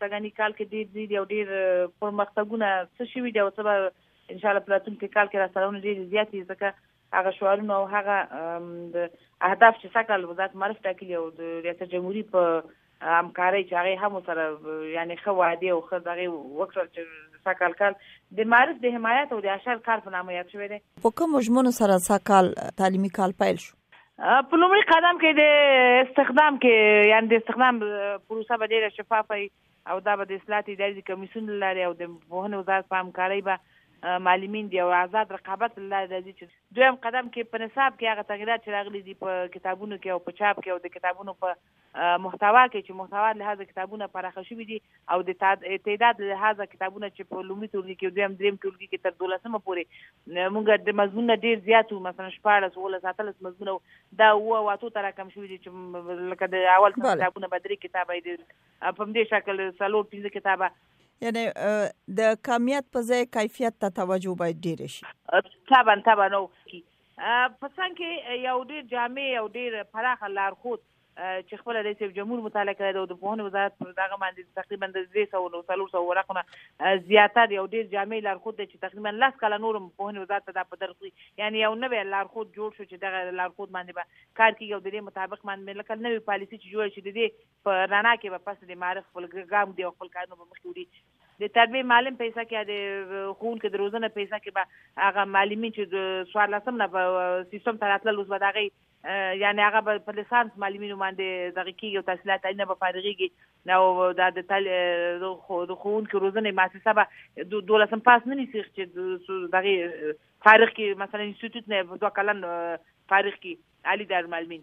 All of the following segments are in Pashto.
سږني کال کې ډېر زيد او ډېر پرمختګونه څه شوي دي او څه به ان شاء الله په راتلونکي کال کې راسرونه ډېر زیات دي ځکه هغه شعارونه او هغه د اهداف چې سږکال وزارت معرف ټاکلي او د ریاست جمهوریت په همکارۍ چې هغه هم سره یعنی خو وعده او خو دغه وکړه چې ساکال کال د معرف د حمایت او د اشر کار په نامه یاد شوی دی په کوم ژمنو سره ساکال تعلیمي کال پیل شو په لومړي قدم کې د استخدام کې یعنی د استخدام پروسه به ډیره شفافه او دا به د اصلاحات اداري کمیسیون لاري او د پوهنې وزارت په همکارۍ به معلمین دی او آزاد رقابت لاري راځي چې دویم قدم کې په نصاب کې هغه تغیرات چې راغلي دي په کتابونو کې او په چاپ کې او د کتابونو په محتوا کې چې محتوا لحاظه کتابونه پراخه شوي دي او د تعداد لحاظه کتابونه چې په لومړي ټولګي کې دویم دریم ټولګي کې تر دولسمه پورې موږ د مضمونونه ډیر زیات وو مثلا شپاړس اوولس اتلس مضمونه دا و او اتو ته راکم شوي دي چې لکه د اول کتابونه به درې کتابه دي په همدې شکل څلور پنځه کتابه یعنی د کمیت په ځای کیفیت ته توجه باید ډیر شي طبعا طبعا نو په څنګ کې یو ډیر جامع او ډیر پراخه لارښود چې خپل د رئیس جمهور مطالعه کړې ده او د پوهنې وزارت پر دغه باندې تقریبا د 200 نو 300 ورقو نه زیاته دی او ډیر جامع لارښود دی چې تقریبا لاس کاله نورم پوهنې وزارت ته دا په درس وي یعنی یو نوې لارښود جوړ شو چې دغه لارښود باندې به کار کیږي او د دې مطابق باندې لکه نوې پالیسي چې جوړ شي د دې په رڼا کې به پس د معرف خپل ګام دی او خپل کارونه به مخکې وړي د تربیې معلم په حصه کې یا د ښوونکو د روزنې په حصه کې به هغه معلمین چې د څوارلسم نه به سیستم ته راتلل اوس به د هغوی یعنې هغه به په لیسانس معلمینو باندې دغه کېږي او تحصیلات تعلیم به فارغېږي او دا د د ښوونکو روزنې مؤسسه به دولسم پاس نه نیسي چې دغه فارغ کې مثلا انسټیټیوټ نه دوه کلن فارغ کې عالي دارالمعلمین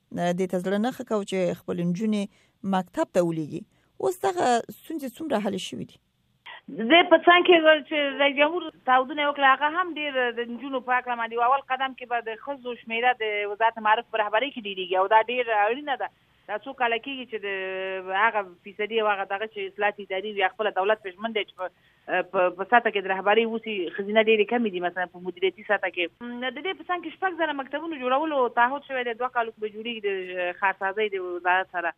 دې ته زړه نه خکاو چې خپل نجونې مکتب ته ولېږي اوس دغه ستونزې څومره حل شوې دي د په څنګ کې چې رئیس جمهور تاودونه وکړه هغه هم ډیر د نجونو په اړه باندې اول قدم کې به د خزو شمیره د وزارت معرف پر رهبری کې ډیریږي او دا ډیر اړینه ده دا څو کاله کېږي چې د هغه فیصدي او هغه دغه چې اصلاحات اداري وي خپل دولت پېژمن دی چې په په ساته کې د رهبرۍ اوسي خزینه ډېرې کمې دي مثلا په مدیریتي ساته کې د دې په څنګ کې شپږ زره مکتبونو جوړولو تعهد شوی دی دوه کالو کې به جوړېږي د ښارسازۍ د وزارت سره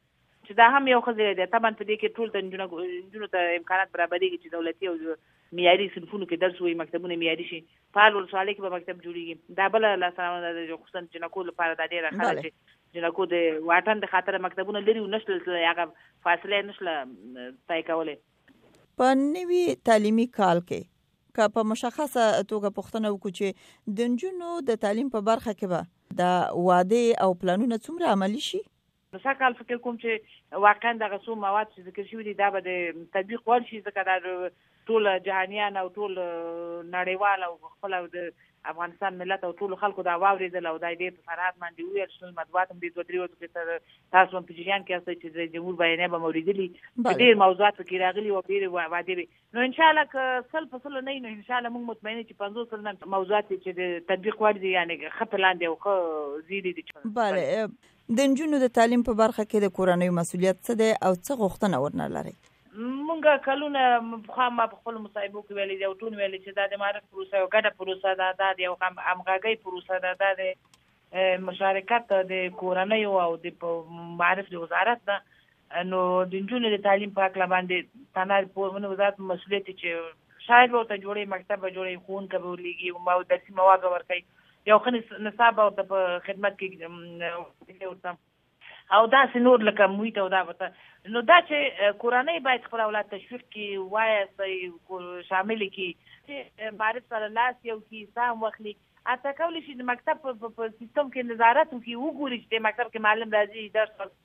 چې دا هم یو خزینه دی طبعا په دې کې ټول ته نجونو ته امکانات برابرېږي چې دولتي او معیاري صنفونو کې درس وي مکتبونه معیاري شي په هر ولسوالۍ کې به مکتب جوړېږي دا بله لاسرانه ده خصوصا جنکو لپاره دا ډېره ښه ده چې جنکو د واټن د خاطر مکتبونه لري و نشل هغه فاصله نشل طی کولی په نوي تعلیمي کال کې که په مشخصه توګه پوښتنه وکړو چې د نجونو د تعلیم په برخه کې به دا وعده او پلانونه څومره عملی شي نو سږ کال فکر کوم چې واقعا دغه څو مواد چې ذکر شوي دي دا به د تطبیق وړ شي ځکه دا ټول جهانیان او ټول نړیوال او خپل د افغانستان ملت او ټولو خلکو دا واورېدل او دا دې په فرهاد باندې وویل شل مطبوعات هم دې دوه درې ورځو کې تاسو هم په جریان کې یاست چې د جمهور بیانیه به مورېدلي ډېر موضوعات پکې راغلي او ډېر وعدې وي نو ان شاء الله که سل په سل نه نو ان شاء الله موږ مطمئن چې 50 سلنه موضوعات چې د تطبیق وړ دي یعنی ښه پلان دی او ښه زیری دي بله د نجونو د تعلیم په برخه کې د کورنیو مسولیت څه دی او څه غوښتنه ورنه لرئ؟ مونږه کلونه پخوا ما په خپل مصاحبو کې ویلي دي او ټول ویلي چې دا د معرف پروسه یو ګډه پروسه ده دا د یو همغږۍ پروسه ده دا د مشارکت د کورنۍ او د معرف د وزارت ده نو د نجونو د تعلیم په هکله باندې تنها د پوهنې وزارت په مسؤلیت دی چې شاید به ورته جوړوي، مکتب به جوړوي، ښوونکی به ورلېږي او درسي مواد به ورکوي، یو ښه نصاب به ورته په خدمت کې وړاندې ورته او داسې نور لکه محیط او دا ورته نو دا چې کورنۍ باید خپل اولاد تشویق کړي، وایاست شامل کړي، چې معارف سره لاس یو کړي، سهم واخلي، حتی کولی شي د مکتب په سیستم کې نظارت وکړي، وګوري چې دې مکتب کې معلم راځي، درس ورکوي.